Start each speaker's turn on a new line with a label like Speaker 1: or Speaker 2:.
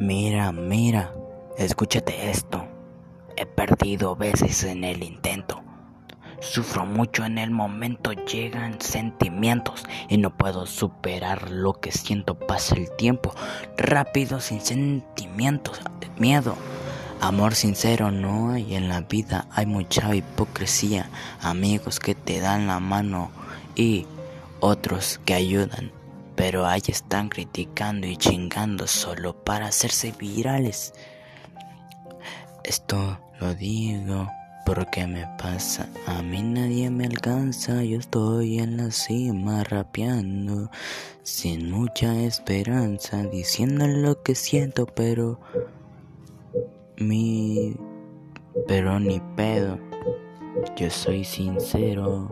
Speaker 1: Mira, mira, escúchate esto. He perdido veces en el intento. Sufro mucho en el momento, llegan sentimientos y no puedo superar lo que siento. Pasa el tiempo rápido sin sentimientos, miedo. Amor sincero no hay en la vida, hay mucha hipocresía, amigos que te dan la mano y otros que ayudan, pero ahí están criticando y chingando solo para hacerse virales. Esto lo digo porque me pasa, a mí nadie me alcanza, yo estoy en la cima rapeando, sin mucha esperanza, diciendo lo que siento, pero mi, pero ni pedo, yo soy sincero.